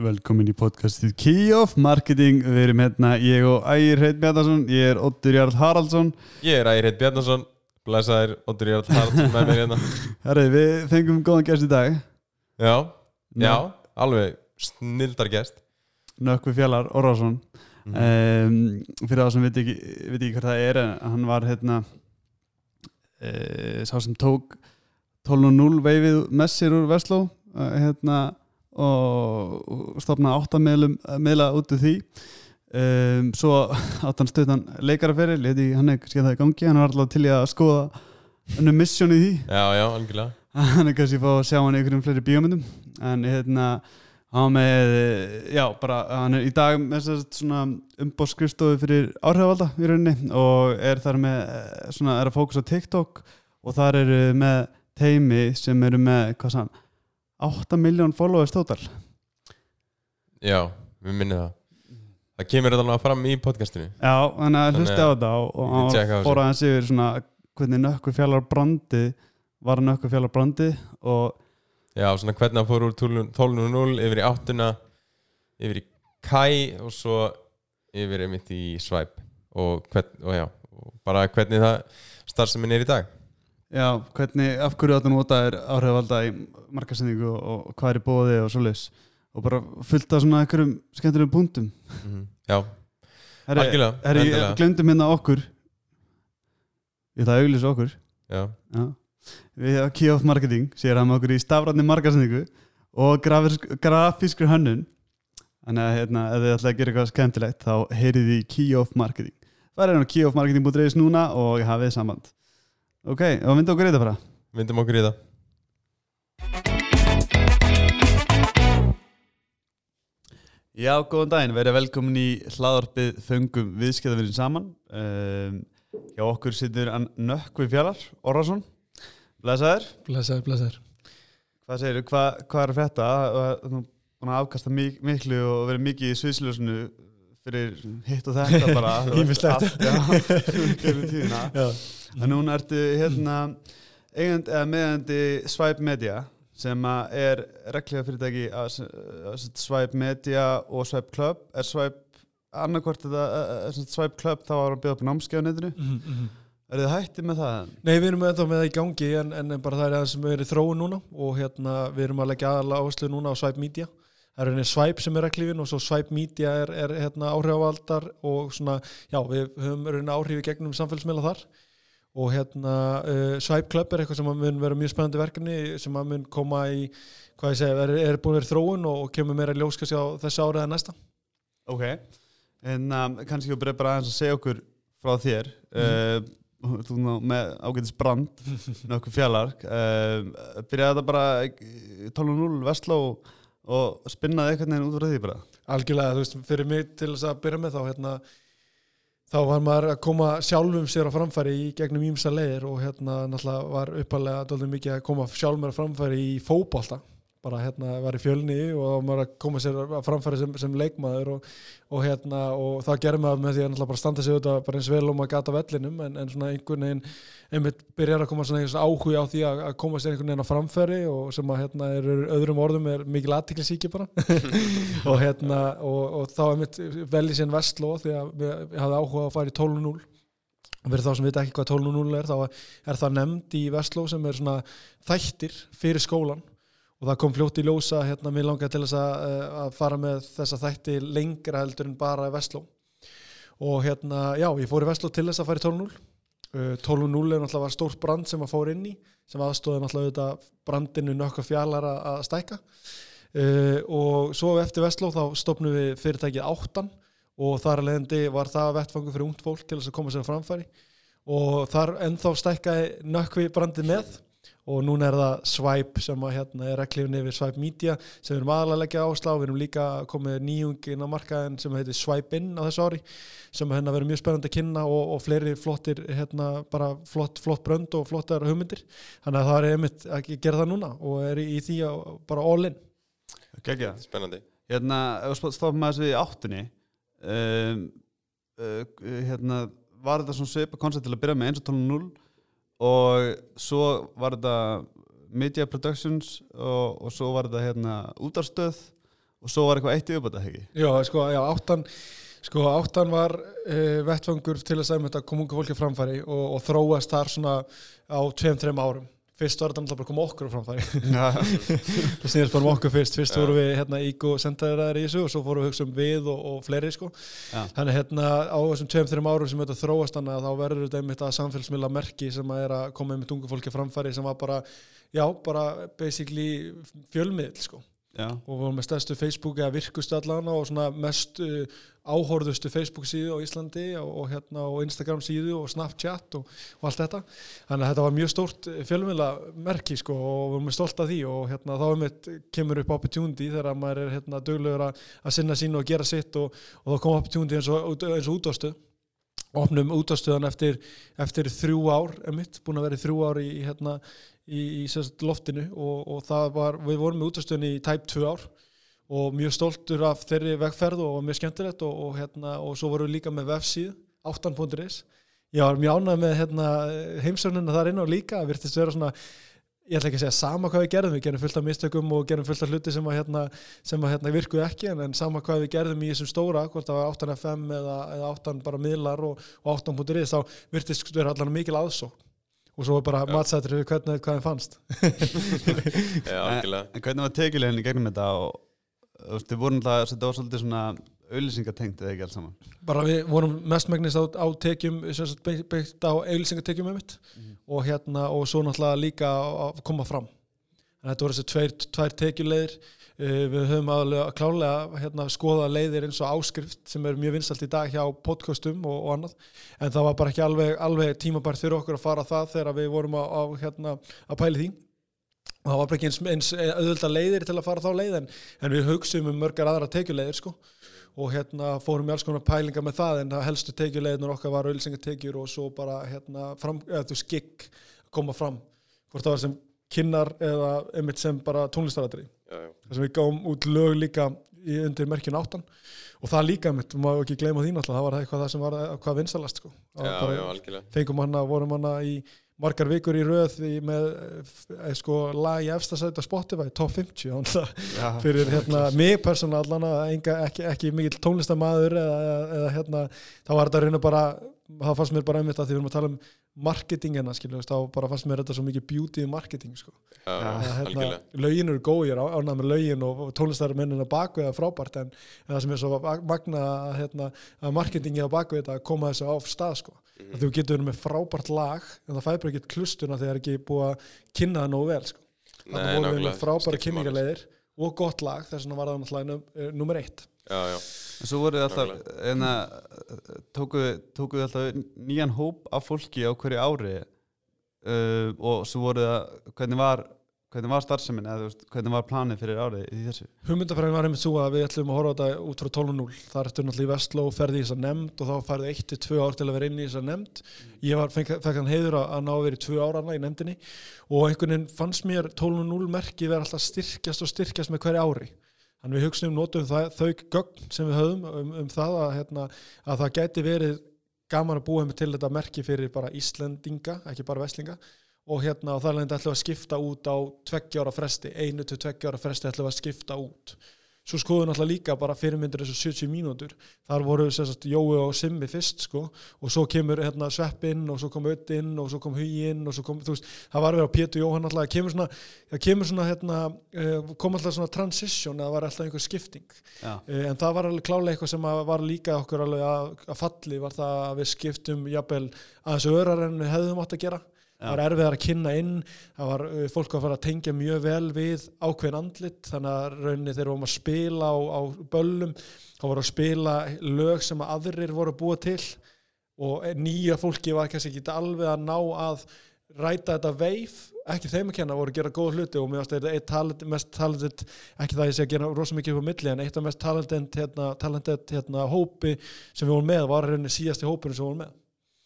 Velkomin í podcastið Key of Marketing. Við erum hérna, ég og Ægir Hreit Bjarnason Ég er Ottur Jarl Haraldsson. Ég er Ægir Heit Bjarnason, blæsaðir Oddur Jarl Haraldsson með mér hérna. Herri, við fengum góðan gæst í dag. Já, já, alveg snildar gest. Nökkvi Fjallar Orrason. Mhm. um, Fyrir það sem veit ekki, veit ekki hvað það er Hann var hérna uh, Sá sem tók 12.0 veifið með sér úr Vestló uh, Hérna og stofnaði áttameðlum meðla út úr því. Um, svo átt hann stöðan leikaraferil, hann er kannski að það í gangi hann var alltaf til í að skoða önnu mission í því. Já, já, hann er kannski að fá að sjá hann í einhverjum fleiri bíómyndum. En hérna hann með, já, bara hann er í dag með svona umbóðskrifstofu fyrir áhrifvalda í rauninni og er þar með eh, svona, er að fókusa TikTok og þar eru með teimi sem eru með, hvað sann 8 miljón followers total. Já, við minnum það. Það kemur þetta alveg fram í podcastinu. Já, þannig að hlusta á þetta og, og ég tjekka á hann þessu. fór aðeins yfir svona hvernig nökkur fjallar brandi var nökkur fjallar brandi og Já, svona hvernig hann fór úr 12.0 yfir í 8 yfir í Kai og svo yfir einmitt í Swipe og, hvern, og já, og bara hvernig það starfsemin er í dag já, hvernig, af hverju áttu nota er áhrifvalda í markasendingu og, og, hvað er bóði og svoleiðis? Og bara fullt af svona einhverjum skemmtilegum punktum. Mm Já, Herri, Algjörlega, herri, endilega. glemdum hérna okkur. Ég ætla að auglýsa okkur. Já, Já. Við hafa Key of Marketing hann með okkur í stafrætni markasendingu og grafísk, grafískur hönnun. Þannig að hérna, ef þið ætla að gera eitthvað skemmtilegt þá heyrið þið í Key of Marketing. Það er hérna keyofmarketing.is núna og hafið samband ok, og myndi okkur í þetta bara. Myndum okkur í það Já, góðan daginn, verið velkomin í hlaðarpið Föngum viðskiptavirinn saman. Um, hjá okkur sittur Nökkvi Fjallar Orrason. Blesaður Blessaður, blessaður. Hvað segirðu, Hva, hvað er að frétta? Þú búin að afkasta mik miklu og verið mikið í sviðsljósinu fyrir hitt og þetta bara. Þú allt, Já, fyrir tíðina. Já. En núna ertu hérna eigandi, eða meðandi Swipe Media sem að er reglega fyrirtæki að að Swipe Media og Swipe Club er Swipe annarkvort Swipe Club þá var að bjóða upp netinu Mm -hmm. Er þið hættið með það? Nei, við erum ennþá með það í gangi en, en bara það er aðeins sem við erum í þróun núna og hérna við erum að leggja aðalega áherslu núna á Swipe Media. Það er henni Swipe sem er reglífin og svo Swipe Media er, er hérna áhrifavaldar og svona, já, við höfum raunin áhrif í gegnum samfélagsmiðla þar og hérna uh, Swipe Club er eitthvað sem að mun vera mjög spennandi verkefni sem að mun koma í, hvað ég segja, er, er búin að vera í þróun og, og kemur meira ljóskast á þessu árið eða næsta. Ok, en um, kannski þú byrjar bara aðeins að segja okkur frá þér. Uh, þú ná með ágætis brand nokkuð fjallar uh, byrjaði þetta bara í 12.0 Vestló og, og spinnaði eitthvað neginn út frá því bara? Algjörlega, þú veist, fyrir mig til þess að byrja með þá hérna, þá var maður að koma sjálfum sér á framfæri í gegnum ímsa leiðir og hérna náttúrulega var uppalega dálítið mikið að koma sjálf mér á framfæri í fótbolta bara hérna var í fjölni og maður að koma sér á framfæri sem, sem leikmaður og, og hérna og það gerir maður með því að bara standa sig auðvitað bara eins vel og maður gata vellinum en, en svona einhvern veginn einmitt byrjar að koma svona einhvers áhuga á því að, að koma sér einhvern veginn á framfæri og sem að hérna er öðrum orðum er mikil aðtiklisíki bara. Og hérna og, og þá einmitt vel í sinn vestló því að við, við hafði áhuga að fara í 12.0 og fyrir þá sem vita ekki hvað 12.0 er þá er það nefnd í vestló sem er svona þættir fyrir skólan og það kom fljótt í ljósa hérna mér langaði til þess að, eh, að fara með þessa þætti lengra heldur en bara vestló. Og hérna já, ég fór í vestló til þess að fara í 12.0 Uh, 12.0 er náttúrulega stórt brand sem að fór inn í sem aðstóði náttúrulega auðvitað brandinu nokkuð fjallar að, stækka. Uh, og svo eftir Vestló þá stopnum við fyrirtækið áttan og þar að leiðandi var það vettfangu fyrir ungt fólk til þess að koma sér framfæri. Og þar ennþá stækkaði nökkvi brandið með og núna er það Swipe sem að hérna er reglifin yfir Swipe Media sem við erum aðalega að leggja áslá við erum líka komið nýjung inn á markaðin sem heitir Swipe In á þessu ári sem hérna verður mjög spennandi að kynna og, og fleiri flottir hérna bara flott, flott brönd og flottar hugmyndir. Þannig að það er einmitt að gera það núna og er í, í því að bara all in. Gægja spennandi. Hérna, ef við stofum aðeins við í áttunni um, uh, hérna, var þetta svona svipa koncept til að byrja með eins og 12.0 og svo var þetta Media Productions og, og svo var þetta hérna útarstöð og svo var eitthvað eitt yfirbúta ekki Já, sko, já, áttan sko, áttan var uh, vettfangur til að þetta kom unga fólki á framfæri og, og þróast þar svona á tveim, þreim árum fyrst var þetta náttúrulega bara að koma okkur á framfæri. Það snýðist bara um okkur fyrst. Fyrst Já. voru við hérna ígó sendaðir í þessu og svo fórum við hugsa um við og, og fleiri sko. Þannig hérna á þessum tveim, þreim árum sem þetta þróast þannig að þá verður þetta einmitt að samfélagsmiðla merki sem að er að koma einmitt unga fólki framfæri sem var bara, já, bara basically fjölmiðl sko Já, og við vorum með stærstu Facebook eða virkustu allan og svona mest uh, áhorðustu Facebook síðu á Íslandi og, og hérna og Instagram síðu og Snapchat og, og allt þetta. Þannig að þetta var mjög stórt fjölmjöla merki sko og við vorum stolt af því. Og hérna þá um kemur upp opportunity þegar maður er hérna duglegur að, sinna sín og gera sitt og, þá kom opportunity eins og, eins og útvastu opnum útastöðan eftir, eftir þrjú ár, emitt, búin að vera þrjú ár í, í, hérna, í, í sagt, loftinu og, og það var, við vorum með útastöðan í tæp tvö ár og mjög stoltur af þeirri vegferð og mjög skemmtilegt og, og, hérna, og svo vorum við líka með vefsíð, 8.is ég var mjög ánægð með hérna, heimsögnuna þar inn og líka, virtist vera svona ég ætla ekki að segja sama hvað við gerðum við gerum fullt af mistökum og gerum fullt af hluti sem að, hérna, sem að hérna, virkuðu ekki en, en sama hvað við gerðum í þessum stóra hvort það var 8FM eða, eða 8 bara miðlar og, og 8.is þá virtist vera allan mikil aðsókn og svo var bara við hvernig hvað þeim fannst. Já, algjörlega. en hvernig var tekilegin í gegnum þetta? Og þú veist, þið voru alltaf þetta var svolítið svona auðlýsingatengt eða ekki alls saman? Bara við vorum mestmægnis á, á tekjum byggt, á auðlýsingatekjum um mitt og hérna og svo náttúrulega líka að koma fram. En þetta voru þessi tveir, tvær tekjulegir við höfum aðlega klálega hérna, skoða leiðir eins og áskrift sem er mjög vinsalt í dag hjá podcastum og, og annað. En það var bara ekki alveg, alveg tímabært fyrir okkur að fara það þegar við vorum á, á hérna, að pæli því. Og það var bara ekki eins, eins auðvölda leiðir til að fara þá leið en, en við hugsaum um mörgar aðra tekjulegir sko. Og hérna fórum í alls konar pælinga með það en það helstu tekjulegirnur okkar var auðlýsingatekjur og svo bara hérna fram, eða þú skikk koma fram. Hvort það var sem kynnar eða einmitt sem bara tónlistarættri þar sem við gáum út lög líka í undir merkjun áttan. Og það líka mitt, má ekki gleyma því náttúrulega það var eitthvað það sem var hvað vinsalast sko. Það var Já, bara- já, algjörlega. fengum hana, vorum hana í margar vikur í röð í, með e, sko, lag í efsta sæti á Spotify, top 50 þannig að Já, fyrir hérna, mig persónulega allan ekki, ekki mikill tónlistamæður eða, eða, hérna, þá var þetta reyna bara það fannst mér bara einmitt að því við erum að tala um marketingina, skilju, þá bara fannst mér þetta svo mikið beauty marketing, sko að, hérna, algjörlega lögin eru góð, ég er á- ánægð með lögin og, og tónlistar mennina baku eða frábært en, en það sem er svo magna að, hérna, að marketingi á baku þetta að koma þessu á stað sko. Mhm. að þú getur verið með frábært lag en það fæ bara ekki klustuna þegar það er ekki búið að kynna það nógu vel sko. þannig vorum við nákvæmlega, með frábæra kynningarleiðir og gott lag þess vegna var það náttúrulega num, eh, nummer eitt Já, já, En svo voruð þið alltaf enna, tókuð tókuð þið alltaf nýjan hóp af fólki á hverju ári uh, og svo voruð það hvernig var, hvernig var starfsemin eða hvernig var planið fyrir árið í þessu? Hugmyndafræðin var einmitt svo að við ætlum að horfa á þetta út frá 12.0 þar ertu náttúrulega í Vestló ferði í þessa nefnd og þá færði 1-2 ár til að vera inn í þessa nefnd. Ég var, fenk, fekk hann heiður að, að ná að vera í 2 árana í nefndinni. Og einhvern veginn fannst mér 12.0 merki vera alltaf styrkjast og styrkjast með hverju ári þannig við hugsaum notum það, þau gögn sem við höfum um, um það að, hérna, að það gæti verið gaman að búa með til þetta merki fyrir bara Íslendinga, ekki bara Vestlinga. Og hérna og leðandi ætlum við að skipta út á tveggjára fresti, einu til tveggjára fresti ætlum við að skipta út svo skoðum við náttúrulega líka bara fyrirmyndir þessu 70 mínútur, þar voru sérst, Jói og Simmi fyrst sko. Og svo kemur hérna, Sveppinn og svo kom Öttinn og svo kom Huginn og svo kom, þú veist það var verið á Pétur Jóhann alltaf, það kemur svona það kemur svona hérna, eh, kom alltaf svona transition, það var alltaf einhver skipting. Já, Eh, en það var alveg klálega eitthvað sem að var líka okkur alveg að, að falli var það að við skiptum jafnvel aðeins örar en við hefðum átt að gera það var erfiðar að kynna inn það var uh, fólk að fara að tengja mjög vel við ákveðin andlit þannig að rauninni við varum að spila á, á böllum þá voru að spila lög sem að aðrir voru að búa til og nýja fólki var kannski ekki alveg að ná að ræta þetta veif. Ekki þeim að kenna, voru að gera góð hluti og mér varst þetta eitt mest talented ekki það ég sé að gera rosa mikið upp á milli en eitt af mest talented hérna, hérna, hópi sem við vorum með var rauninni síðasti hópurinn sem við vorum með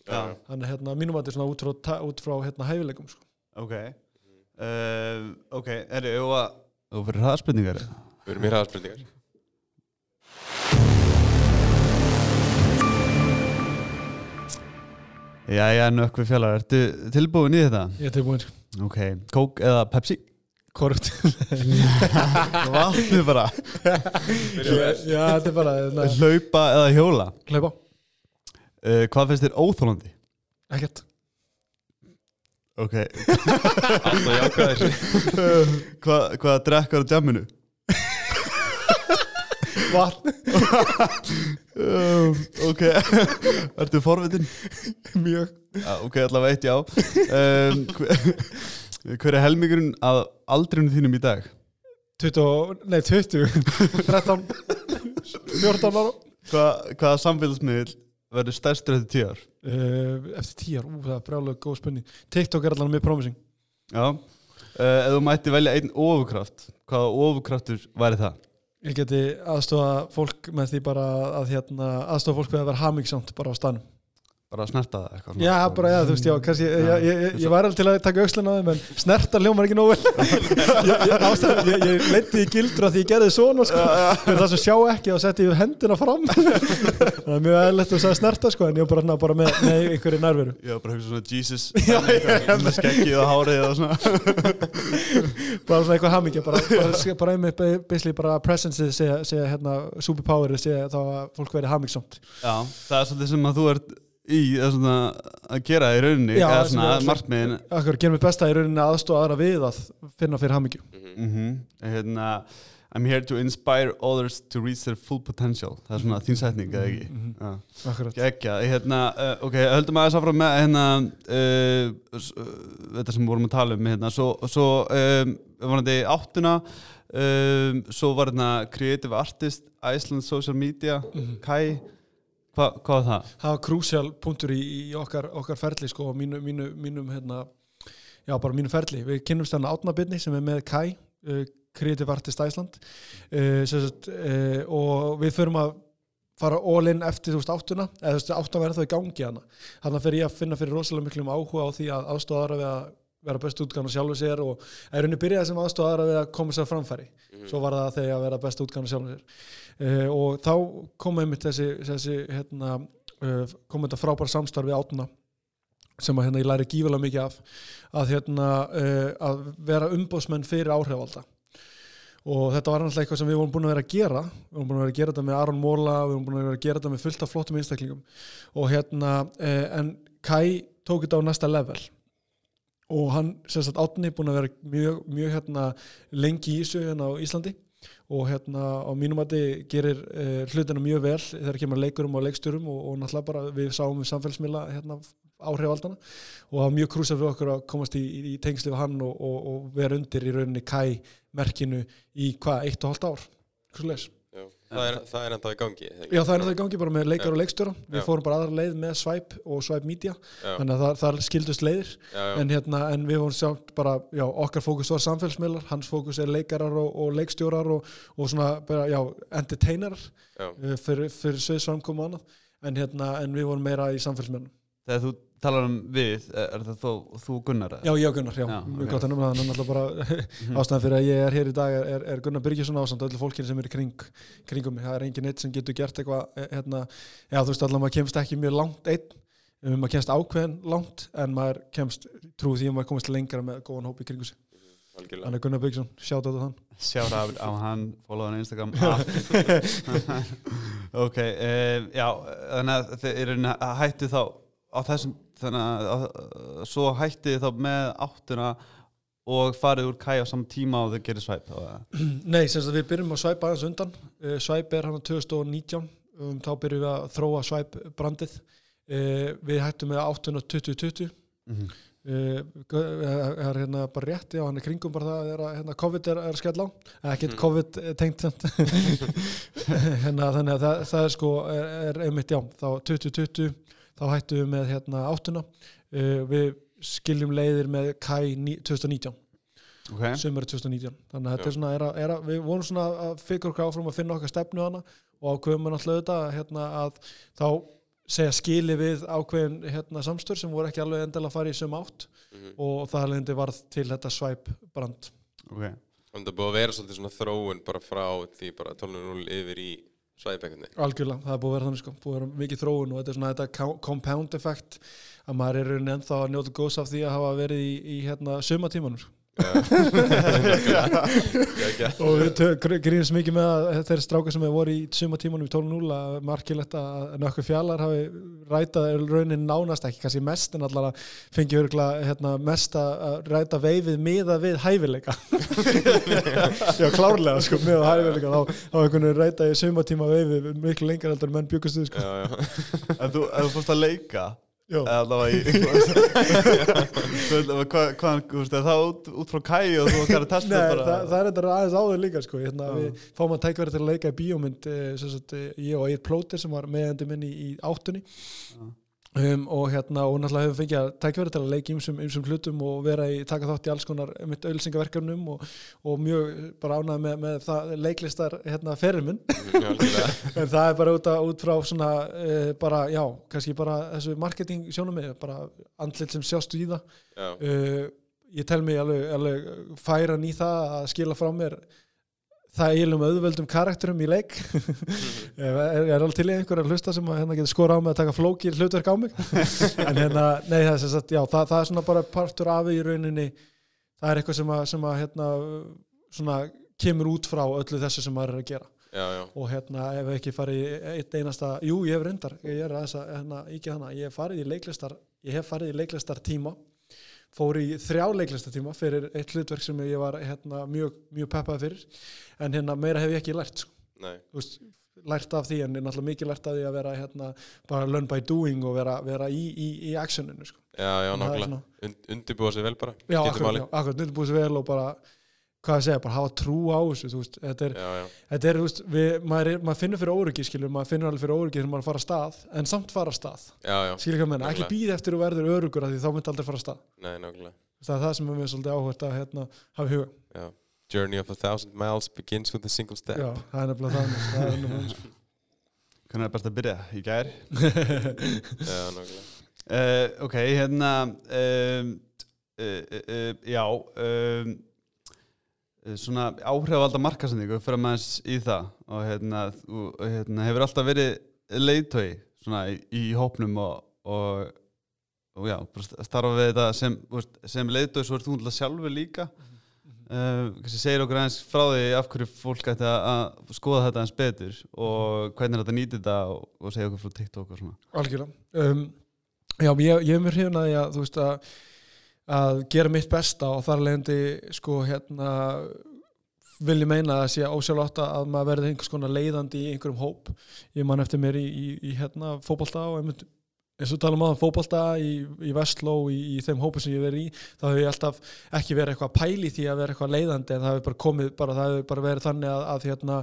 þannig hérna mínum að þetta er svona út frá, út frá hérna hæfileikum sko. ok uh, Ok, er þið og að og fyrir hraðspurningar Við erum í hraðspurningar Já, já, nökkvi fjallar, ertu tilbúin í þetta? ég er tilbúin sko. Ok, Coke eða Pepsi? Korrupt vatnið bara Já, þetta er bara hérna, hlaupa eða hjóla Hlaupa, uh, hvað finnst þér óþólandi? ekkert. Ok, Alltaf jákvæðir hvað hva drekkar á djamminu? Vatn, um, ok. Ertu forvitin? mjög. Já, ok, allavega eitt já. Um, hver, hver er helmingurinn að aldrinu þínum í dag? 20, og- nei 20 13 14 ára. Hva, hvaða samfélagsmiðl verður stærstur eftir tíu ár? uh, Eftir 10 ár, ú, það er brjálega góð spurning. TikTok er allan mjög promising. Já. Uh, Ef þú mætti velja einn ofurkraft hvaða ofurkraftur væri það? Ég geti aðstofa fólk með því bara að hérna, aðstofa fólk við að vera hamingsamt bara á stanum Bara að snerta það eitthvað Já, bara, já, þú veist, já, kannski ég, ég, ég, ég var alveg til að taka aukslinn á þeim en snerta hljómar ekki nógu vel. Ég, leiti í gildur að því ég gerði svona sko, það sem sjá ekki og setti ég hendina fram. Það er mjög eðlert að segja snerta sko, en ég var bara, na, bara með, með einhverju nærveru. Já, bara hugsa svona Jesus Já, já, með skeggið og hárið og svona. Bara svona eitthvað hamingja bara, einmitt basically bara presenceið segja, segja hérna, superpowerið segja þá að fólk verið hamingsamt Í svona, að gera í rauninni Já, eða svona markmiðin. Akkur, gerum við besta í rauninni aðstofa aðra við að finna fyrir hamingju. Mm hérna, I'm here to inspire others to reach their full potential. Það er svona þín setning, eða ekki? Mhm. Já. Akkurat. Gekja, hérna, ok, höldum aðeins áfram með hérna, uh, þetta sem við vorum að tala um hérna, svo, svo um, vonandi áttuna um, svo var hérna Creative Artist Iceland Social Media Mhm. Kai, hva, hvað var það? það var krúsjál punktur í, í okkar, okkar ferli sko, og mínu, mínu, mínum hérna, já, bara mínu ferli við kynnumst hérna átnabirni sem er með Kai uh, Creative Artist Iceland uh, sem sagt, uh, og við förum að fara all in eftir þú veist áttuna eða þú veist áttan verður þá í gangi hana þannig að fyrir ég að finna fyrir rosalega miklum áhuga á því að aðstóðara við að vera best útgáðan sjálfur sér og er rauninni byrjaði sem aðstóðara við að koma sér á framfæri. Svo var það þegar að vera best útgáðan sjálfur sér. Uh, og þá kom einmitt þessi, þessi hérna, uh, kom þetta frábæra samstarf við átuna sem að hérna ég læri gífulega mikið af að hérna uh, að vera umbóðsmenn fyrir áhrifalda og þetta var náttúrulega eitthvað sem við vorum búin að vera að gera. Við vorum búin að vera að gera þetta með Aron Móla við vorum búin að vera að gera þetta með fullt af flottum einstaklingum. Og hérna uh, en Kai tók þetta á næsta level og hann, sem sagt Átni búin að vera mjög, mjög hérna lengi í þessu hérna á Íslandi. Og hérna á mínum mati gerir uh, hlutina mjög vel þegar kemur að leikurum og leikstjórum og, og náttúrulega bara við sáum við samfélagsmiðla hérna áhrifaldana og það var mjög krúsað fyrir okkur að komast í, í, tengsli við hann og, og, og vera undir í rauninni Kai merkinu í hvað, eitt og hálft ár Hversleis? Það er, það er enda í gangi? Já, það er náttúrulega í gangi bara með leikar Já. og leikstjóra við Já. fórum bara aðra leið með Swipe og Swipe Media Já, þannig að það, það skildust leiðir já, já. en, hérna, en við vorum sjátt bara, já, okkar fókus var samfélagsmiðlar, hans fókus er leikarar og, og leikstjórar og, og svona bara, já, entertainerar já. uh, fyrir, fyrir sviðsframkomu og annað en, hérna, en við vorum meira í samfélagsmiðlum Þegar þú talar um við, er það þó, þú Gunnar? Já, ég og Gunnar, já, Já, mjög ok. gott að nefna það en náttúrulega bara ástæðan fyrir að ég er hér í dag er, er, Gunnar Byrgjesson ásamt öllu fólkinu sem er í kring, kringum mig, það er engin eitt sem getur gert eitthvað, eh, hérna, já þú veist allavega maður kemst ekki mjög langt einn. Um, maður kemst ákveðin langt en maður kemst trú því að maður komist lengra með góðan hóp í kringu sig, Algjörlega. þannig að Gunnar Byrgjesson sjátt á þann Sjára á hann, follow hann á Instagram. Ok, um, já þannig að þið eru hættu þá á þessum þannig að, að svo hætti þá með áttuna og farið úr kæja á saman tíma og þau gerir svæp Nei, sem sagt við byrjum að svæpa aðeins undan uh, svæp er hann á 2019 um, þá byrjum við að þróa svæp brandið uh, við hættum með 8 og 2020 mm -hmm. Uh, er hérna bara rétt já, hann er kringum bara það er að hérna, COVID er, er skell á, ekkert Mhm. COVID tengt samt. hérna, þannig að það, það er sko er, er einmitt já, þá 2020 þá hættum við með hérna áttuna. Uh, við skiljum leiðir með Kai ní- 2019 Ok, sömur 2019 þannig að þetta Já. er svona er að, er að, við vorum svona að fikra okkur áfram að finna okkar stefnu hana og ákveðum við náttúrulega þetta hérna, að þá segja skili við ákveðin hérna, samstör sem voru ekki alveg endilega að fara í söm átt Mhm. og það leðindi varð til þetta svæp brand. Ok. En það er búið að vera svolítið svona þróun bara frá því bara 12.0 yfir í svæpengunni. algjörlega, það er búið að vera þannig sko búið að vera mikið þróun og þetta er svona þetta co- compound effect að maður er ennþá að njóta góðs af því að hafa verið í, í hérna sömatímanum sko. Og við tö- gr- grínumst mikið með að þeir strákar sem hefur voru í sumatímanum í 12.0 að markilegt að nökkur fjallar hafi rætað raunin nánast ekki kannski mest en allar að fengi hérna, mest að ræta veifið miða við hæfileika. Já klárlega sko miða hæfileika þá, þá einhvern veginn ræta í sumatíma veifið miklu lengur heldur en menn bjökustuð sko. Ef þú, þú fórst að leika Það út, út frá kæi og þú okkar að testa Nei, bara það, það er þetta aðeins áður líka sko. hérna, við fáum að tækverði til að leika í bíómynd eh, sagt, eh, ég og Egil Plóter sem var meðandi minn í, í áttunni Já. Um, og hérna og náttúrulega hefur fengið að tækverði til að leika ymsum, ymsum hlutum og vera í taka þátt í alls konar mitt auðlýsingaverkefnum og, og mjög bara ánað með, með það leiklistar hérna, algjörlega. en það er bara út, að, út frá svona uh, bara, já, kannski bara þessu marketing sjónum bara andlit sem sjást í það. Uh, ég tel mig alveg, alveg færan í það að skila frá mér það eiginlega um auðveldum karakterum í leik. Ég er, er alveg til í einhverja hlusta sem að hérna getur skora á mig að taka flókir hlutverk á mig? En hérna, nei það er sem sagt, já, það, það er svona bara partur af í rauninni. Það er eitthvað sem að, sem að hérna, svona kemur út frá öllu þessu sem maður er að gera. Já, já. og hérna ef ekki farið eitt einasta, jú ég hef reyndar ég er aðeins að hérna, ekki hana, ég hef farið í leiklistar ég hef farið í leiklistar tíma fór í þrjá leiklistar tíma fyrir eitt hlutverk sem ég var hérna, mjög, mjög peppað fyrir en hérna meira hef ég ekki lært sko. Veist, lært af því en er náttúrulega mikið lært af því að vera hérna, bara learn by doing og vera, vera í, í, í actioninu sko. Já, já, nákvæmlega. svona- Und, undirbúa sig vel bara. já, akkurat, akkurat, nýttbúið sér vel og bara hvað að segja, bara hafa trú á þessu þú veist, þetta er Já, já. Þetta er, þú veist, við, maður, er, maður finnur fyrir óryggi, skilur, maður finnur alveg fyrir óryggi þegar maður að fara að stað, en samt fara að stað. Já. Skilur hvað menna, ekki býð eftir þú verður örugur að því þá myndi aldrei fara að stað. Nei, nákvæmlega. Það er það sem er mér svolítið áhvert að hérna, hafa í huga. Já. Journey of a thousand miles begins with a single step. Já, það er nefnilega sko. Hvernig er best að byrja? Í gær? Já, nákvæmlega. Uh, ok, hérna um, uh, uh, Já um, Svona áhrifalda markasendingu fyrir maður í það. Og hérna, þú, hérna hefur alltaf verið leiðtói svona í, í hópnum og, og, og já, starfa við þetta sem, sem leiðtói svo er þú náttúrulega sjálfur líka. Uh, kannski segir okkur aðeins frá því af hverju fólk ætti að- að skoða þetta aðeins betur og hvernig er þetta nýtið þetta og, og segja okkur frá TikTok og svona. Algjörlega. Um, já, ég, ég er mér hrifin að því að, þú veist, að, að gera mitt besta og þar leðandi, sko, hérna, vil ég meina að sé ósjálfátt að maður verði einhvers konar leiðandi í einhverjum hóp. Ég man eftir mér í, í, í hérna, fótbolta og einmitt eins og tala um aðan fótbolta í, í Vestló í, í þeim hópu sem ég verið í þá hefur ég alltaf ekki verið eitthvað pæli því að vera eitthvað leiðandi en það hefur bara komið bara, það hefur bara verið þannig að, að, hérna,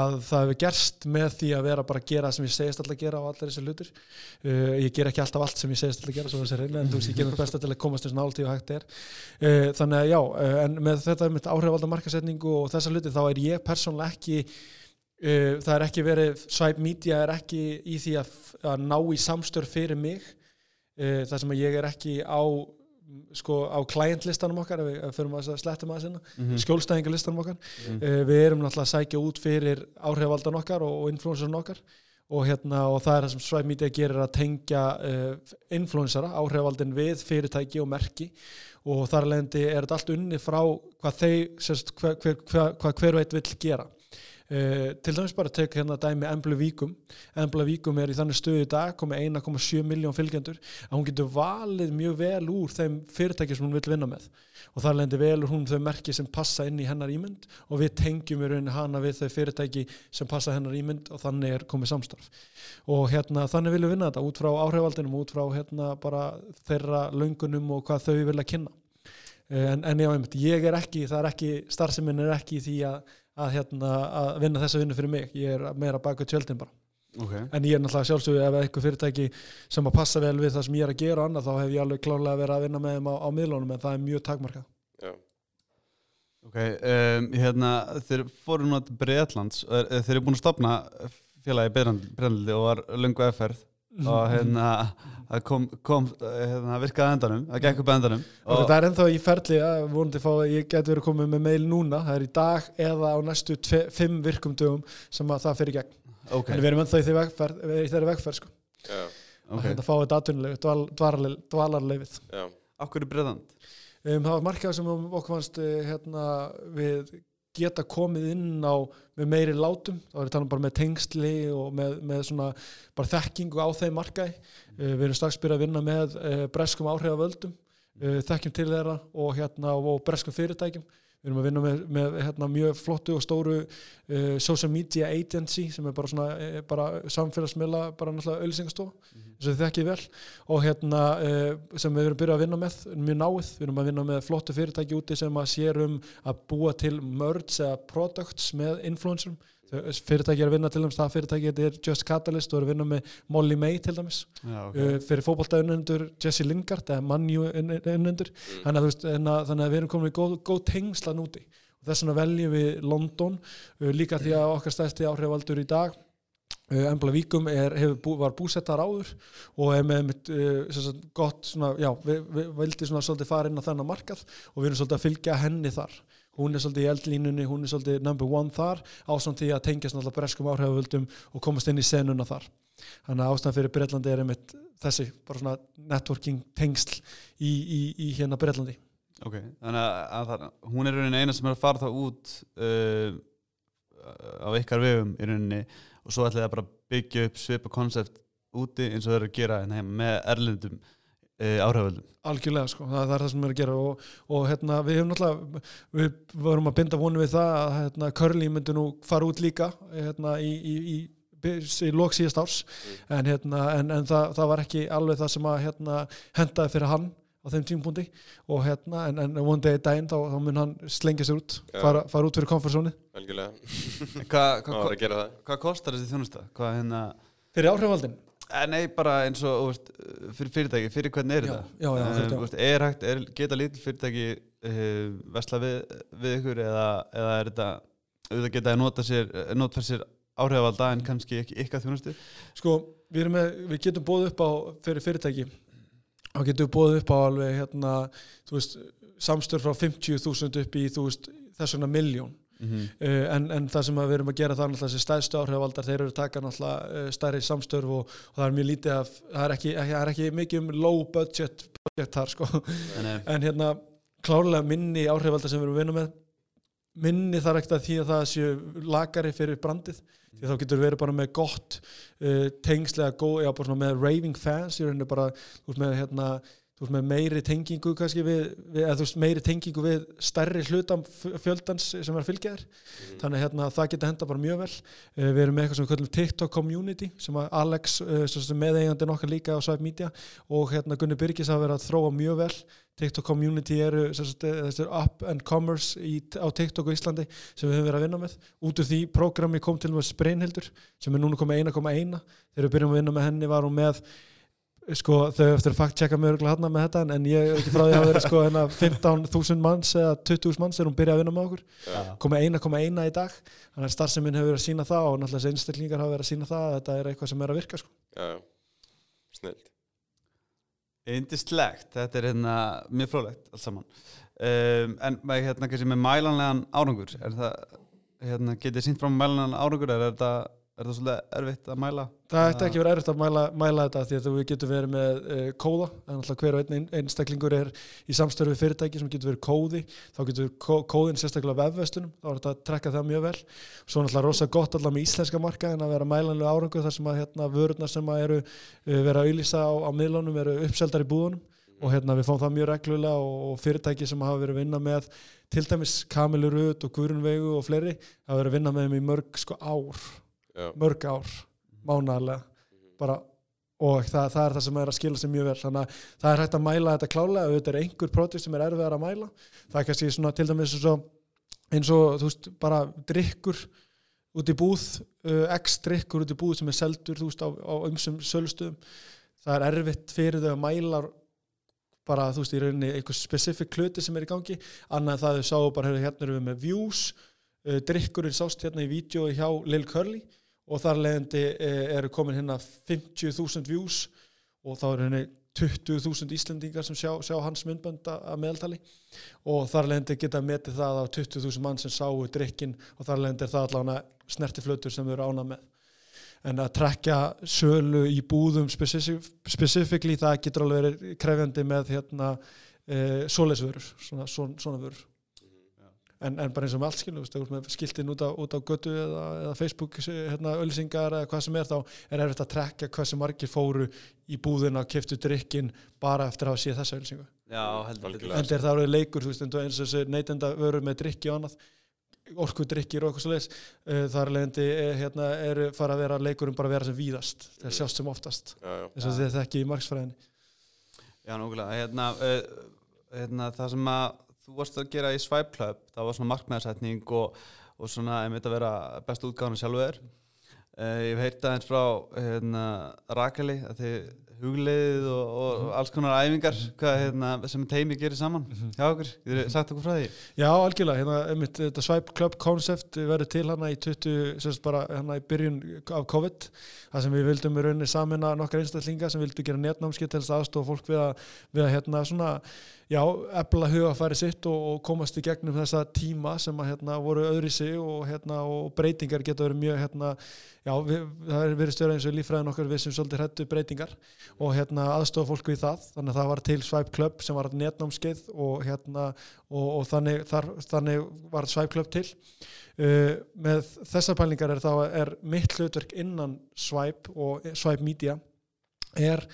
að það hefur gerst með því að vera bara að gera sem ég segist alltaf að gera á allir þessi hlutir. Uh, ég ger ekki alltaf allt sem ég segist alltaf að gera svo þessi reyna en þú veist ég ger mér besta til að komast eins nált í og hægt er. Uh, þannig að já, uh, en með þetta með áhrifalda markasetningu og þessa hluti þá er ég Uh, það er ekki verið, Swipe Media er ekki í því að, að ná í samstör fyrir mig. Uh, þar sem að ég er ekki á sko á klientlistanum okkar við fyrir að sletta maður sinna mm Mhm. skjólstæðingarlistanum okkar. Mhm. uh, við erum náttúrulega að sækja út fyrir áhrifaldan okkar og, og influencerinn okkar. Og, hérna, og það er það sem Swipe Media gerir að tengja uh, influencera, áhrifaldin við fyrirtæki og merki. Og þar alvegndi er þetta allt unni frá hvað þeir, sérst, hver, hver, hver, hvað hver veit vill gera Uh, til dæmis bara tek hérna dæmi Embla Víkum. Embla Víkum er í þannig stöðu í dag komið 1,7 miljón fylgjendur að hún getur valið mjög vel úr þeim fyrirtæki sem hún vil vinna með. Og þar lendir vel úr hún þau merki sem passa inn í hennar ímynd og við tengjum í rauninni hana við þau fyrirtæki sem passa hennar ímynd og þannig er komið samstarf. Og hérna þannig viljum við vinna þetta út frá áhrifaldinum út frá hérna bara þeirra löngunum og hvað þau vilja kynna. Eh, en, en já, ég er ekki, það er ekki starfseminn er ekki því að, að, hérna, að vinna þessa vinnu fyrir mig, ég er meira baka tjöldin bara, okay. en ég er náttúrulega sjálfsögðu ef eitthvað fyrirtæki sem að passa vel við það sem ég er að gera annað, þá hef ég alveg klárlega verið að vinna með þeim á, á miðlunum, en það er mjög takmarkað. Já. Ok, um, hérna, þeir fóru nú til Breitlands, er- þeir eru búin að stopna félagi Breitlands og var lungu efferð og hérna, það kom, kom hérna, virkaði endanum, það gekk upp endanum. Og það er ennþá í ferli að vonandi fá að ég get verið komið með mail núna. Það er í dag eða á næstu tve, fimm virkum dögum sem að það fyrir gegn. Ok, en við erum ennþá í þeirri vegferð, í þeirri vegferð sko. Já. að ok, hérna fá þetta dval, dvalarleifið Já. okkur er Breitland um, það var markað sem okkur fannst uh, hérna, við geta komið inn á með meiri látum, þá er það bara með tengsli og með, með svona bara þekkingu á þeim markaði. Uh, við erum strax byrjað að vinna með uh, breskum áhrifavöldum, uh, þekkjum til þeirra og, hérna, og breskum fyrirtækjum við erum að vinna með, með hérna, mjög flottu og stóru uh, social media agency sem er bara svona uh, bara samfélagsmiðla, bara náttúrulega öllisengastof mm -hmm. sem þið þekkið vel. Og hérna uh, sem við erum byrjað að vinna með mjög náið, við erum að vinna með flottu fyrirtæki úti sem að sérum að búa til merge eða products með influencerum fyrirtæki er að vinna til dæmis, það fyrirtæki er Just Catalyst og er að vinna með Molly May til dæmis Já, okay. uh, fyrir fókbaltaunnendur Jesse Lingard eða Manju unnendur mm. þannig, þannig að við erum komin í góð, góð tengslan úti og þess vegna veljum við London uh, líka því að okkar stæsti áhrifaldur í dag uh, Embla Víkum er, bú, var búsettar áður og er með, uh, gott svona, já, við, við vildi svona svolítið fara inn á þennan markað og við erum svolítið að fylgja henni þar hún er svolítið í eldlínunni, hún er svolítið number one þar ásamt því að tengjast náttúrulega breskum áhrifavöldum og komast inn í senuna þar. Þannig að ástæðan fyrir Breitlandi er einmitt þessi, bara svona networking tengsl í, í, í hérna Breitlandi Ok, þannig að, að hún er rauninni eina sem er að fara þá út uh, á ykkar vegum í rauninni og svo ætlaði að bara byggja upp svipa konsept úti eins og það eru að gera hérna með erlendum uh, áhrifavöldum algjörlega sko, það, það er það sem við erum að gera. Og, og hérna, við hefum náttúrulega við vorum að binda vonu við það að hérna, Curly myndi nú fara út líka hérna, í, í, í, í lók síðast árs. Mm. en, hérna, en, en það, það var ekki alveg það sem að hérna, hendaði fyrir hann á þeim tímpundi og hérna en, en one day daginn þá, þá mun hann slengja sér út fara, fara út fyrir komfortzóni Hvað hva, hva kostar þessi þjónusta? Hvað hérna Fyrir áhrifaldin nei, bara eins og veist, fyrir fyrirtæki, fyrir hvernig er já, þetta? Já, já, uh, veist, er hægt, er, geta lítil fyrirtæki uh, vesla við, við ykkur eða, eða er þetta, auðvitað geta að nota sér, nota sér áhrifalda en kannski ekki ykkar þjónustu? Sko, við, með, við getum bóð upp á fyrir fyrirtæki og getum bóð upp á alveg hérna, þú veist, samstör frá 50.000 upp í, þú veist, þess vegna miljón Mm -hmm. uh, en, en það sem við erum að gera það er náttúrulega þessi stæðstu áhrifaldar, þeir eru taka náttúrulega uh, stærri samstörf og, og það er mjög lítið af, það er ekki, ekki, er ekki mikið um low budget projekt þar sko. En hérna klárlega minni áhrifaldar sem við erum að vinna með. Minni þar ekkert að því að það séu lagari fyrir brandið því þá getur verið bara með gott uh, tengslega góð, já bara svona með raving fans, ég er bara með hérna þú veist með meiri tengingu kannski við, við eða þú veist meiri tengingu við stærri hlutam fjöldans sem er fylgjaðir mm. þannig að hérna, það getur henda bara mjög vel. Uh, við erum með eitthvað sem við kallum TikTok community sem að Alex uh, meðeigandi nokkar líka á Svæp Media. Og hérna Gunni Byrkis hafa verið að þróa mjög vel. TikTok community eru þessi up and commerce í, á TikTok og Íslandi sem við höfum verið að vinna með. Út úr því prógrami kom til með Spreinhildur sem er núna komið 1,1 þegar við byrjum að vinna með henni var hún með sko þau eftir að fakt-checka mjög örgulega hann með þetta en ég er ekki frá því að vera sko 15.000 manns eða 20.000 manns þegar hún byrjaði að vinna með okkur. Ja. komið 1,1 í dag. Þannig að starfseminn hefur verið að sína það og náttúrulega þessi einstaklingar hafa verið að sína það að þetta er eitthvað sem er að virka sko. Já, snilt Indislegt, þetta er hérna mjög frólægt alls saman. Um, en með hérna kannski með mælanlegan árangur er það, hérna getið sínt frá mælanlegan árangur er þetta Er það svolítið erfitt að mæla? Það ætti ekki verið erfitt að mæla, mæla þetta því að við getum verið með uh, kóða. En alltaf hver og einn einstaklingur er í samstörfi fyrirtæki sem getur verið kóði. Þá getur kó, kóðin sérstaklega vefvestunum þá er þetta að trekka það mjög vel. Svo náttúrulega rosa gott alltaf með íslenska marka en að vera mælanlega árangu þar sem að hérna, vörurnar sem að eru uh, vera að auðlýsa á, á miðlunum eru uppseldar í búðunum. Og hérna við fáum það mjög reglulega og, fyrirtæki sem hafa verið að vinna með til dæmis Kamilurut og Guðrunvegu og fleiri hafa verið að vinna með þeim í mörg sko ár Já. mörg ár, mánaðarlega. Bara og það, það er það sem er að skila sér mjög vel. Þannig að það er hægt að mæla þetta klálega þetta er einhver pródúst sem er erfiðar að mæla. Það er kannski svona til dæmis eins og, eins og þú veist, bara drikkur út í búð uh, x drikkur út í búð sem er seldur þú veist, á, á umsum sölustöðum. Það er erfitt fyrir þau að mæla bara, þú veist, í rauninni einhver spesifik klöti sem er í gangi. Annað það þau sáu bara, hérna erum við með views. Uh, drikkurinn sást hérna í vídeo hjá Lil Curly og þar leðandi eh, eru komin hérna 50.000 views og þá eru henni 20.000 Íslandingar sem sjá, sjá hans myndbönd að meðaltali. Og þar leðandi geta metið það á 20.000 mann sem sáu drikkin og þar leðandi er það allavega snertiflötur sem við erum ánað með. En að trekja sölu í búðum specifically það getur alveg verið krefjandi með hérna uh, svoleiðsvörur svona, svona, svona vörur en, en bara eins og með allt skilu, þú veist, skiltin út á, út á götu eða, eða Facebook hérna, öllisingar eða hvað sem er þá er erfitt að trekka hvað sem margir fóru í búðina, keftu drikkin bara eftir að hafa séð þessa öllisingu Já, heldur en það eru leikur, þú veist, eins og og þessi neytenda vörur með drikki og annað orkudrykkir og eitthvað svo leiðis þar leðandi hérna, er fara að vera leikurum bara að vera sem víðast. Þeir sjást sem oftast. Og Já. þið þekki í marksfræðinni Já, nákvæmlega, hérna, uh, hérna, það sem að þú varst að gera í Swipe Club, það var svona markmiðarsetning og, og svona, einmitt að vera bestu útgáðan sjálfur. Uh, ég heyrt aðeins frá hérna, Rakeli, að þið hugleiðið og, og alls konar æfingar hvað, hérna, sem teimi gerir saman hjá okkur, ég hef sagt okkur frá því? Já, algjörlega, hérna, einmitt, þetta Swipe Club Concept verður til hana í 20, semst bara hana í byrjun af COVID. Það sem við vildum í rauninni samina nokkar einstaklinga sem vildu gera netnámskið til þess aðstofa fólk við að, við að hérna svona já, efla hugafæri sitt og, og komast í gegnum þessa tíma sem að hérna voru öðri sig og hérna og breytingar geta verið mjög hérna já, við, það er verið störa eins og líffræðin okkar við sem svolítið hrættu breytingar og hérna aðstofa fólk við það. Þannig að það var til Swipe Club sem var netnámskeið hérna og, og þannig, þar, þannig var Swipe Club til. Uh, með þessar pælingar er er mitt hlutverk innan Swipe og Swipe Media er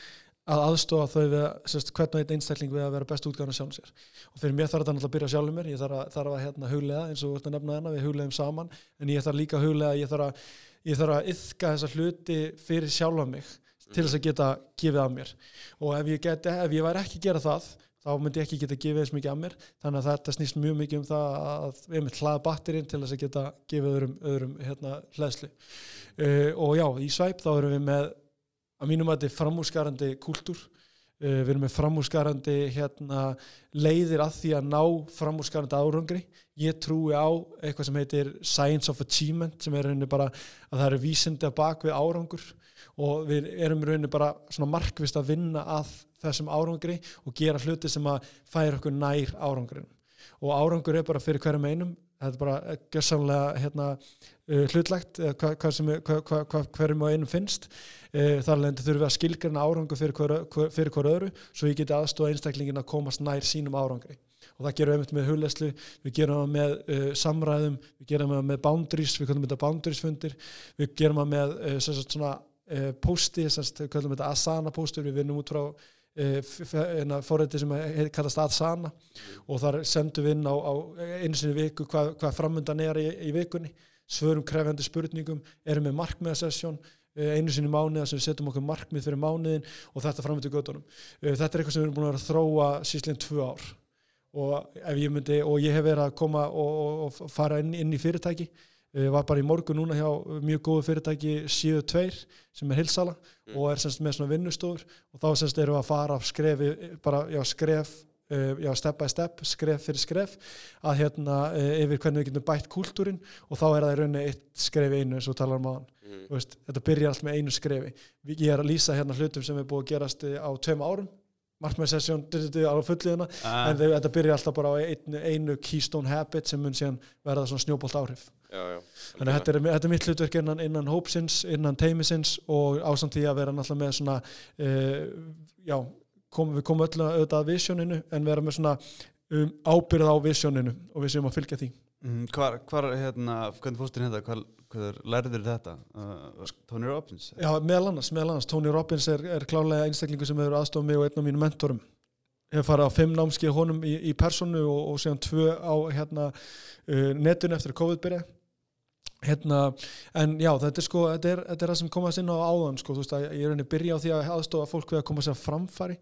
að aðstofa þau við sérst, hvernig einn einstakling við að vera best útgáðan sjálfum sér. Og fyrir mér þarf þetta náttúrulega að byrja sjálfum mér. Ég þarf að, þarf að hérna, huglega eins og að nefna þennan við huglegum saman. En ég þarf líka að huglega ég þarf að, ég þarf að yfka þessa hluti fyrir sjálfa mig til þess að geta gefið af mér. Og ef ég, geti, ef ég væri ekki að gera það þá myndi ég ekki geta gefið eins mikið af mér. Þannig að þetta snýst mjög mikið um það að við erum hlaða batterinn til þess að geta gefið öðrum, öðrum hérna, hlæðslu uh, og já, í Svæp þá erum við með að mínum að þetta er framúrskarandi kúltúr uh, við erum með framúrskarandi hérna, leiðir að því að ná framúrskarandi árangri. Ég trúi á eitthvað sem heitir Science of Achievement sem er rauninni bara að það eru vísindi að bak við árangur. Og við erum rauninni bara svona markvist að vinna að þessum árangri og gera hluti sem að færa okkur nær árangurinn og árangur er bara fyrir hverjum einum þetta er bara gjössamlega hérna, uh, hlutlegt uh, hvað hva sem hva, hva, hva hverjum og einum finnst. Uh, þar lendi þurfum við að skilgjörna árangur fyrir hver, hver, fyrir hver öðru svo ég geti aðstofa einstaklingin að komast nær sínum árangri. Og það gerum við einmitt með huleslu við gerum það með uh, samræðum við gerum það með boundaries, við kallum þetta boundaries fundir við gerum það með uh, svona uh, posti, við kallum þetta asana postur, við vinnum út frá fórrætti sem heit- kallast Adsana og þar sendum við inn á, á í viku hvað, hvað framöndan er í, í vikunni. Svörum krefjandi spurningum erum með markmiðasessjón einu sinni mánuða sem við setjum okkur markmið fyrir mánuðin og þetta framöndu göttunum þetta er eitthvað sem við erum búin að þróa síslega tvö ár. Og ég myndi og ég hef verið að koma og, og, fara inn, inn í fyrirtæki var bara í morgun núna hjá mjög góðu fyrirtæki 7.2 sem er hilsala og er semst með svona vinnustofur. Og þá semst erum við að fara skrefi, bara, já, skref já, step by step, skref fyrir skref að hérna yfir hvernig við getum bætt kúltúrin og þá er það í rauninni eitt skref í einu eins og talar um aðan Mm. veist, þetta byrjar allt með einu skrefi. Ég er að lýsa hérna hlutum sem er búið að gerast eh, á tveim árum. Markmæðsessjón á fulliðina Ah. en þetta byrjar alltaf bara á einu, einu keystone habit sem mun síðan verða svona snjóbolt áhrif já, já, Þannig að þetta er, þetta er mitt hlutverk innan, innan hópsins, innan teimisins og ásamt því að vera náttúrulega með svona, uh, já, kom, við komum öll að auðvitað að visioninu en vera með svona um, ábyrð á visioninu og við séum að fylgja því. Mm, Hvar, hvar, hérna, hvernig fórstu hérna, hvað, hvað lærður þetta? Uh, Tony Robbins? Já, meðal annars, meðal annars, Tony Robbins er, er klálega einstaklingu sem hefur aðstofað mig og einn af mínum mentorum. Ég hef farið á fimm námski honum í, í personu og, og síðan tvö á hérna, uh, netun eftir að COVID byrja. Hérna, en já, þetta er sko, þetta er, þetta er það sem komast inn á áðan, sko, veist að ég er henni byrja á því að aðstofa fólk við að koma sér að framfæri.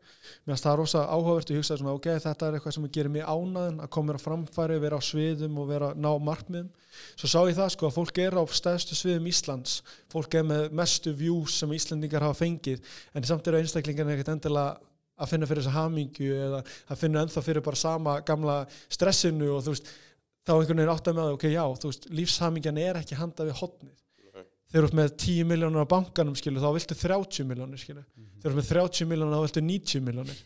Mér finnst það rosa áhugavert og ég hugsaði svona, ok, þetta er eitthvað sem gerir mig ánaðin að koma mér á framfæri, vera á sviðum og vera ná markmiðum. Svo sá ég það sko að fólk er á stæðstu sviðum Íslands, fólk er með mestu views sem Íslandingar hafa fengið, en samt eru einstaklingarnir ekkert endilega að finna fyrir þessa hamingju eða að finna ennþá fyrir bara sama gamla stressinu og þú veist, þá einhvern veginn átt að með það, ok, já, þú veist, lífshamingjan er ekki handa við hotnið. Þegar þú ert með 10 miljónur á bankanum, skilu, þá viltu 30 miljónur, skilu. Þegar þú ert með 30 miljónur, þá viltu 90 miljónur.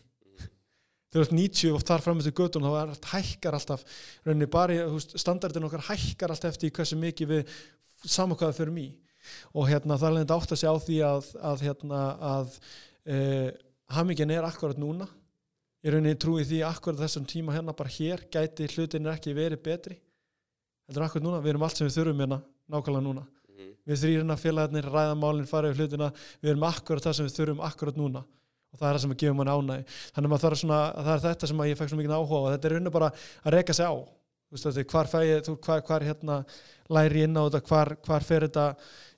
Þegar þú ert 90 og þar fram eftir göttun, þá er allt hækkar alltaf, rauninni bara, þú veist, standardin okkar hækkar alltaf eftir hversu mikið við við förum í. Og hérna, það er leiðin átt að segja á því að, að hérna, að e, hamingjan er akkurat núna ég rauninni trúi því akkur þessum tíma hérna bara hér gæti hlutin ekki verið betri heldur akkur núna, við erum allt sem við þurfum hérna nákvæmlega núna. Mhm. við þrýrina félagarnir, ræða málinn, fara yfir hlutina. Við erum akkurat það sem við þurfum akkurat núna. Og það er það sem að gefa mann ánægi þannig að maður þarf svona, að það er þetta sem að ég fekk svo mikið áhuga og þetta er rauninu bara að reka sig á. Þú veist hvar fæ ég, þú, hvar, hvar hérna læri ég inn á þetta, hvar, hvar fer þetta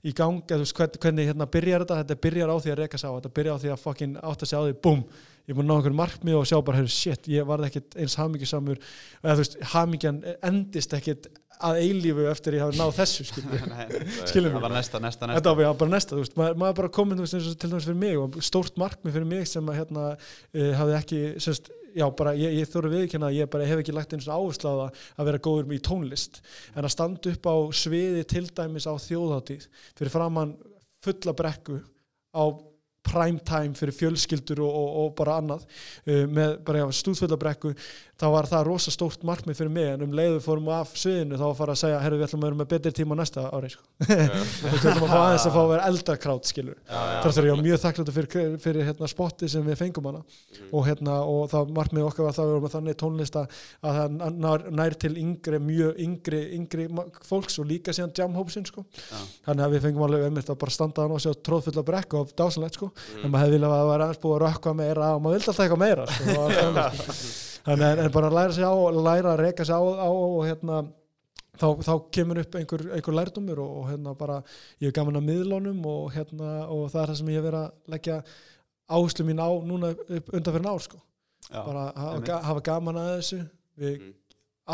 í gang, eða veist hvern- hvernig hérna byrjar þetta, þetta byrjar á því að reka sig á. Þetta byrjar á því að fucking átta sig á því, búm ég að ná einhverjum markmið og sjá bara, heyrðu, shit ég varð ekkit eins hamingjusamur. Eða þú veist, hamingjan endist ekkit að eilífu eftir ég hafi náð þessu það mig. var næsta, næsta, næsta. Þetta var bara næsta, þú veist, maður, maður bara komin þú veist, eins og til dæmis fyrir mig og stórt markmið fyrir mig sem að hérna uh, hafði ekki, semst, já bara ég, ég þóru viðkynna að ég bara hef ekki lagt eins og áherslu á það að vera góður í tónlist. En að standa upp á sviði til dæmis á þjóðhátíð fyrir framann fulla brekku á prime time fyrir fjölskyldur og, og, og bara annað uh, með bara já, stúðfulla brekku þá var það rosa stórt markmið fyrir mig en um leiðu fórum af sviðinu þá var að fara að segja herru við ætlum að vera með betri tíma næsta ári sko. við ætlum að fá aðeins að fá að vera eldakrátt skilur þar þarf ég á mjög þakkláttu fyrir, fyrir hérna, spotti sem við fengum hana. Og, hérna, og það markmið okkar var það að við vorum með þannig tónlista að það nær, nær til yngri, mjög yngri, yngri fólks og líka síðan jamhópsinn sko. Þannig að við fengum alveg einmitt að bara standa og sjá tróðfulla brekku og dásanlegt sko. en maður hefði viljað að það var aðeins búið að rökkva meira og maður vildi alltaf eitthvað meira sko. Þannig, en bara að læra sig á læra að reka sig á, á og hérna þá, þá kemur upp einhver, einhver lærdumur og, og hérna bara ég er gaman að miðlunum og hérna og það er það sem ég hef verið að leggja áherslu mín á núna upp undan fyrir ár sko. Já, bara að hafa, hafa gaman að þessu við, Mm.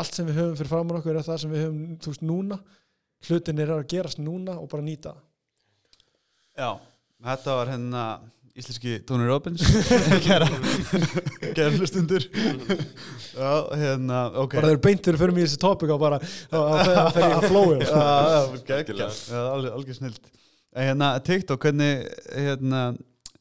allt sem við höfum fyrir framann okkur er það sem við höfum þú veist núna hlutin er að gerast núna og bara nýta Já, þetta var hérna íslenski Tony Robbins. Kæra kæra hlustundur Já, hérna, ok. Bara þeir beintur fyrir mig í þessi topic og bara að fer ég að flói Já, alveg, snilt En Hérna, TikTok, hvernig hérna,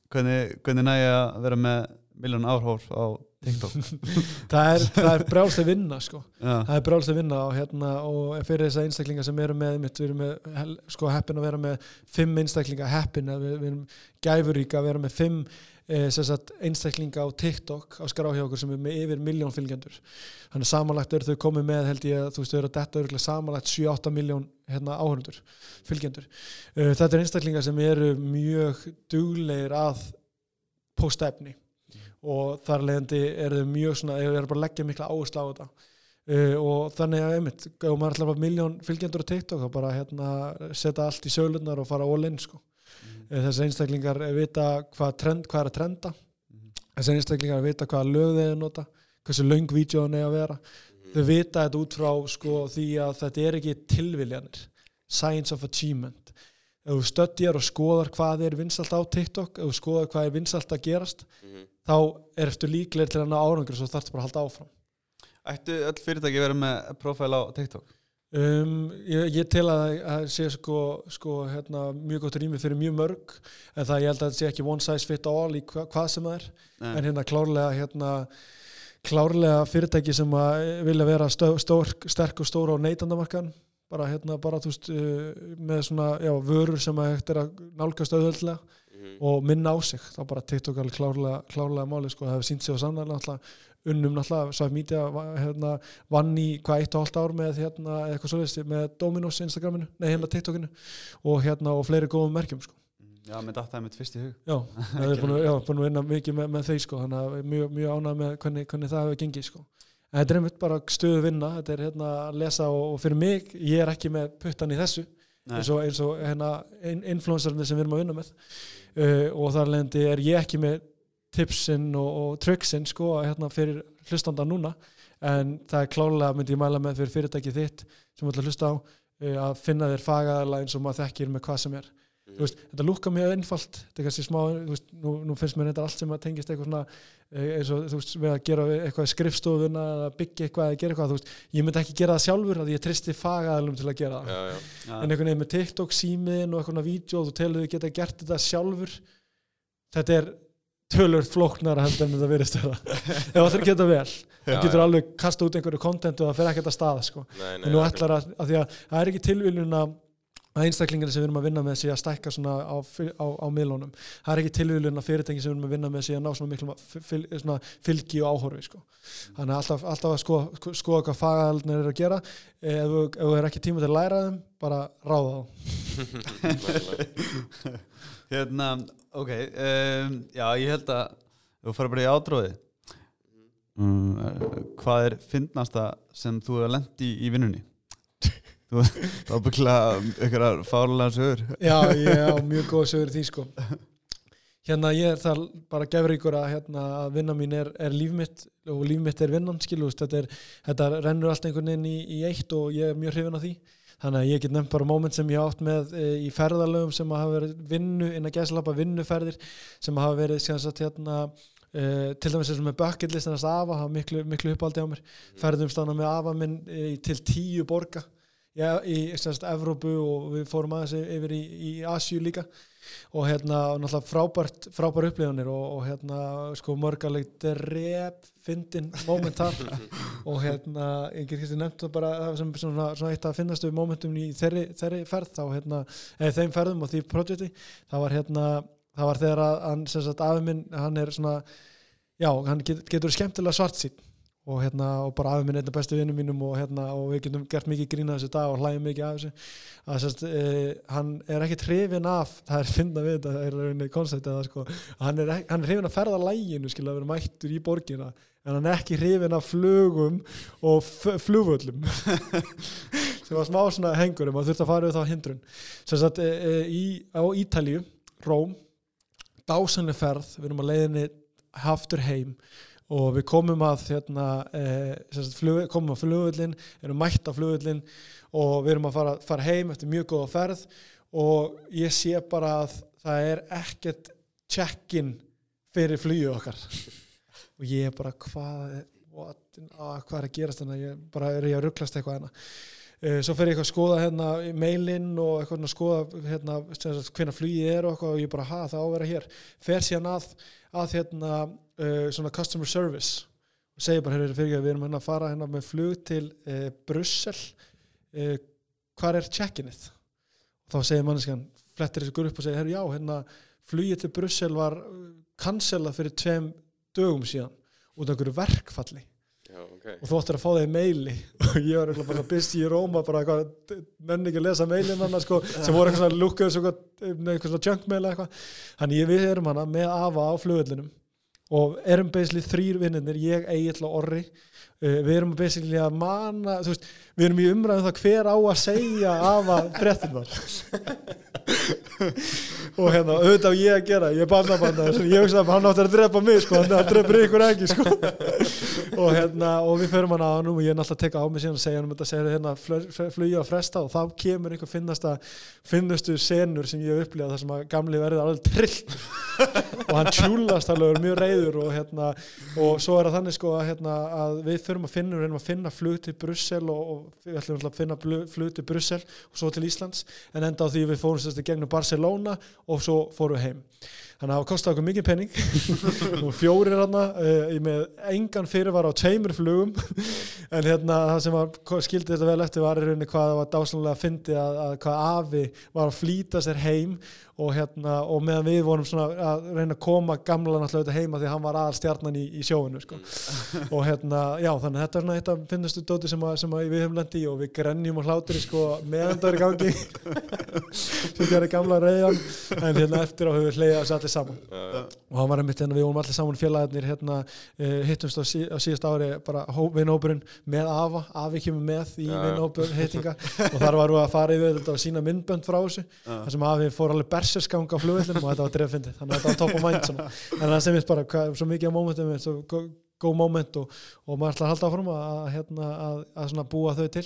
hvernig, hvernig næja að vera með miljón áhrif á TikTok. Það er, það er brjálst að vinna sko. Það er brjálst að vinna og, hérna, og fyrir þessa einstaklinga sem eru með mitt, við erum með, sko, heppin að vera með fimm einstaklinga heppin að við, við erum gæfurík að vera með fimm eh, sem sagt, einstaklinga á TikTok á skrá hjá okkur sem er með yfir miljón fylgjendur. Þannig að samanlagt eru þau komið með held ég að þú veist þau eru að detta örgulega samanlagt 7-8 miljón hérna, áhörundur fylgjendur. Uh, þetta er einstaklingar sem eru mjög duglegir að posta efni og þar leiðandi eru þau mjög svona, eru bara að leggja mikla áherslu á þetta. Uh, og þannig að einmitt, ef maður ætlar bara miljón fylgjendur á TikTok þá bara hérna setja allt í sölunar og fara all in sko. mm. þessi einstaklingar vita hvað, trend, hvað er að trenda. Þessi einstaklingar vita hvaða lög þeir nota hversu löng vídjóðan er að vera. Þau vita þetta út frá sko, því að þetta er ekki tilviljanir. Science of achievement. Ef þú stöddjar og skoðar hvað er vinsalt á TikTok ef þú skoðar hvað er vinsalt að gerast Mhm. Þá er eftir líklegir til að ná árangur svo þarfst bara að halda áfram. Ættu öll fyrirtæki vera með profil á TikTok? Um, ég, ég tel að það sé sko, sko hérna, mjög gott rými fyrir mjög mörg en það ég held að þetta sé ekki one size fit all í hva, hvað sem það er. Nei. en hérna klárlega hérna klárlega fyrirtæki sem að vilja vera stó, stór, sterk og stóra á neytandamarkan bara hérna bara þú veist uh, með svona já, vörur sem að hægt er að nálgast auðvöldlega Mhm. og minna á sig þá bara TikTok alveg klárlega, klárlega máli sko, það hefur sínt sig á sannlega náttúrulega unnum náttúrulega, Svæf Media va- hérna, vann í hvað eitt og hálft ár með hérna, eða eitthvað svoleiðis með Dominos Instagraminu, nei hérna TikTokinu og hérna og fleiri góðum merkjum sko. Já, með dattaði mitt fyrst í hug já, það er búin að, vinna mikið með, með þeir sko, þannig að mjög, mjög ánægð með hvernig, hvernig það hefur gengið sko. en þetta er einmitt bara stöðu vinna þetta er hérna að lesa og, og fyrir mig ég er ekki með puttan í þessu. Eins og, eins og hérna in- influencerarnir sem við erum að vinna með. Uh, og þar leðandi er ég ekki með tipsin og, og tricksin sko hérna fyrir hlustanda núna. En það er klálega myndi ég mæla með fyrir fyrirtæki þitt sem þú ætla að hlusta á uh, að finna þér fagaðarlega eins og maður þekkir með hvað sem er Þú veist, þetta lúka mjög einfalt. Þetta er kannski smá, þú veist, nú, nú finnst mér þetta allt sem að tengist eitthvað svona eh, eins og þú veist, við að gera eitthvað skrifstofuna eða byggja eitthvað eða gera eitthvað, þú veist, ég myndi ekki gera það sjálfur að ég tristi fagaðalum til að gera það. Já, já. En einhvern veginn með TikTok símiðin og eitthvað vídeo og þú telur þau geta gert þetta sjálfur þetta er tölvört flóknara heldur en þetta verið stöða ef það er geta vel, þú Já, getur já. alveg kasta út einhverju kontent og það fer ekkert að staða sko. Nei, nei, en nú ætlar að, að því að það er ekki tilviljun að, að einstaklingar sem við erum að vinna með sé að stækka svona á, á, á miðlunum. Það er ekki tilvílun að fyrirtæki sem við erum að vinna með sé að ná svona miklu fyl, svona fylgi og áhorfi sko. þannig að alltaf, alltaf að skoða, sko- skoða hvað fagaldnir eru að gera. Ef þú ef þú er ekki tíma til að læra þeim bara ráða þá. Hérna, ok um, Já, ég held að Þú fara bara í átróði um, uh, Hvað er fyndnasta sem þú hefur lent í, í vinnunni? Þú þú var bygglega ykkur fárlega sögur. Já, ég á mjög góð sögur því sko. Hérna ég er það bara gefur ykkur að, hérna, að vinna mín er, er líf mitt og líf mitt er vinnan skilust, þetta, er, þetta rennur allt einhvern veginn í, í eitt og ég er mjög hrifin af því. Þannig að ég get nefnt bara moment sem ég átt með e, í ferðalögum sem hafa verið vinnu innan gæslappa vinnuferðir sem hafa verið sagt, hérna, e, til dæmis eins og með bucket list en þess að afa, hafa miklu, miklu uppáldi á mér. Ferðum stána með afa minn e, til tíu borga já, í semst, Evrópu og við fórum aðeins yfir í, í Asju líka. Og hérna náttúrulega frábært frábær upplifunir og, og hérna sko mörgaleg drep fyndin momentar og hérna get ekki nefnt það bara sem svona, svona eitt að finnast við momentum í þeirri, þeirri ferð þá hérna eða þeim ferðum og því projekti það var hérna það var þegar að hann sem sagt afi minn hann er svona já hann get, getur skemmtilega svart sín og hérna og bara afi minn einn af bestu vinnum mínum og hérna og við getum gert mikið grína þessu dag og hlægjum mikið af þessu. Að sérst, eh, hann er ekki hrifin af það er finna við þetta, það er rauninni koncept eða sko, hann er, hann er hrifin af ferða læginu skilja að vera mættur í borgina en hann er ekki hrifin af flugum og flugvöllum. Sem var smá svona hengur um að þurft að fara við þá hindrun. Sem sagt e, í, á Ítalíu, Róm dásanlega ferð, við erum að leiðinni haftur heim og við komum að hérna, e, flug, komum að flugvöllin erum mætt á flugvöllin og við erum að fara, fara heim eftir mjög góða ferð. Og ég sé bara að það er ekkert check-in fyrir flugju okkar. Og ég er bara hvað what, ah, hvað er að gerast þannig ég bara er ég að rugglast eitthvað hérna. Uh, svo fer ég eitthvað að skoða hérna mailinn og eitthvað að skoða hérna hvernig flugið er og eitthvað og ég bara ha það á að vera hér. Fer síðan að, að hérna uh, svona customer service. Og segir bara hérna fyrir ekki að við erum hérna að fara hérna með flug til uh, Brussel. Uh, hvað er check-inið og þá segir manneskan flettir þessu gur upp og segir herru já hérna flugið til Brussel var cancelað fyrir tveim dögum síðan út af einhverju verkfalli Já, ok. Og þú ættir að fá í meili. Og ég var eitthvað bara byrst í Róma bara menn ekki að lesa meilin hann sko, sem voru eitthvað svona lukkuð eitthvað, eitthvað svona junk mail eða eitthvað. Þannig við erum hana með afa á flugvellinum og erum basically þrýr vinnir ég, Egil og Orri við erum basically að mana veist, við erum í umræðum það hver á að segja afa fréttinnar og hérna auðvitað á ég að gera, ég er barnabanda ég hugsa að hann átti að drepa mig sko, hann drepur ykkur ekki sko. og hérna og við förum hann að hann og ég er náttúrulega að teka á mig síðan og segja hann um þetta hérna flugja að fresta og þá kemur einhver finnasta finnustu senur sem ég hef upplifað þar sem að gamli verði alveg trill og hann tjúlast alveg og mjög reyður og hérna og svo er það þannig sko að, hérna, að við þurfum að finna, við reynum að finna flug til Brussel og, og við ætlum að finna flug til Brussel og svo til Íslands en enda á því við fórum sérst í gegnum Barcelona og svo fórum við heim. Þannig að það kosti okkur mikið penning og fjórir hérna uh, með engan fyrirvar á tveimur flugum. En hérna það sem var, skildi þetta vel eftir var í rauninni hvað það var dásanlega að fyndi að, að hvað afi var að flýta sér heim og hérna og meðan við vorum að reyna að koma gamla náttúrulega auðvitað heima því hann var aðal stjarnan í, í sjóinu sko. og hérna, já þannig að þetta er svona eitt af finnastu dóti sem, að, sem að við höfum lendi í og við grenjum og hlátur sko, meðan það er gangi. Sem gerir gamla reyðan en hérna eftir á höfum við hleyja allir saman. Og hann var einmitt hérna við vorum allir saman félagarnir hérna uh, hittumst á, sí, á síðast ári bara vinnhópurinn með Afa. Afi kemur með í vinnhópur hittinga. Og þar varum við að fara yfir þetta og sína myndbönd frá þessu berserskang á flugvillinu og þetta var drefindi þannig að þetta var top of mind svona. en það sem ég bara hvað, svo mikið á momentum svo gó- góð moment og, og maður ætla að halda áfram að, að, hérna, að, að búa þau til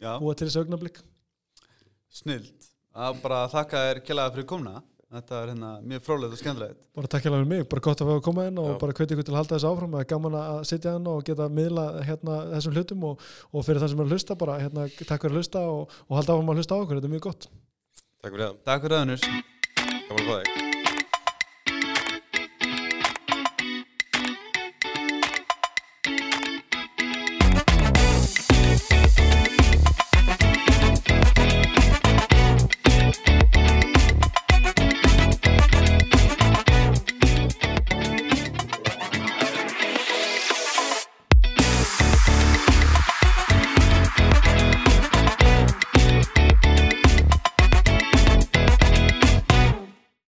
Já, búa til þessu augnablik. Snild að bara þakka þér kjælega fyrir komna þetta er hérna mjög frólægt og skemmtilegt. Bara takk hérna mig, bara gott að við koma inn og Já. bara hveti ykkur til að halda þessu áfram. Það er gaman að sitja hérna og geta miðla hérna, þessum hlutum og, og fyrir það sem er að hlusta bara hérna, takk fyrir að hlusta og, og halda áfram að hlusta á okkur, þetta er mjög gott. Takk fyrir það, Takk fyrir aðunus gaman að fá þig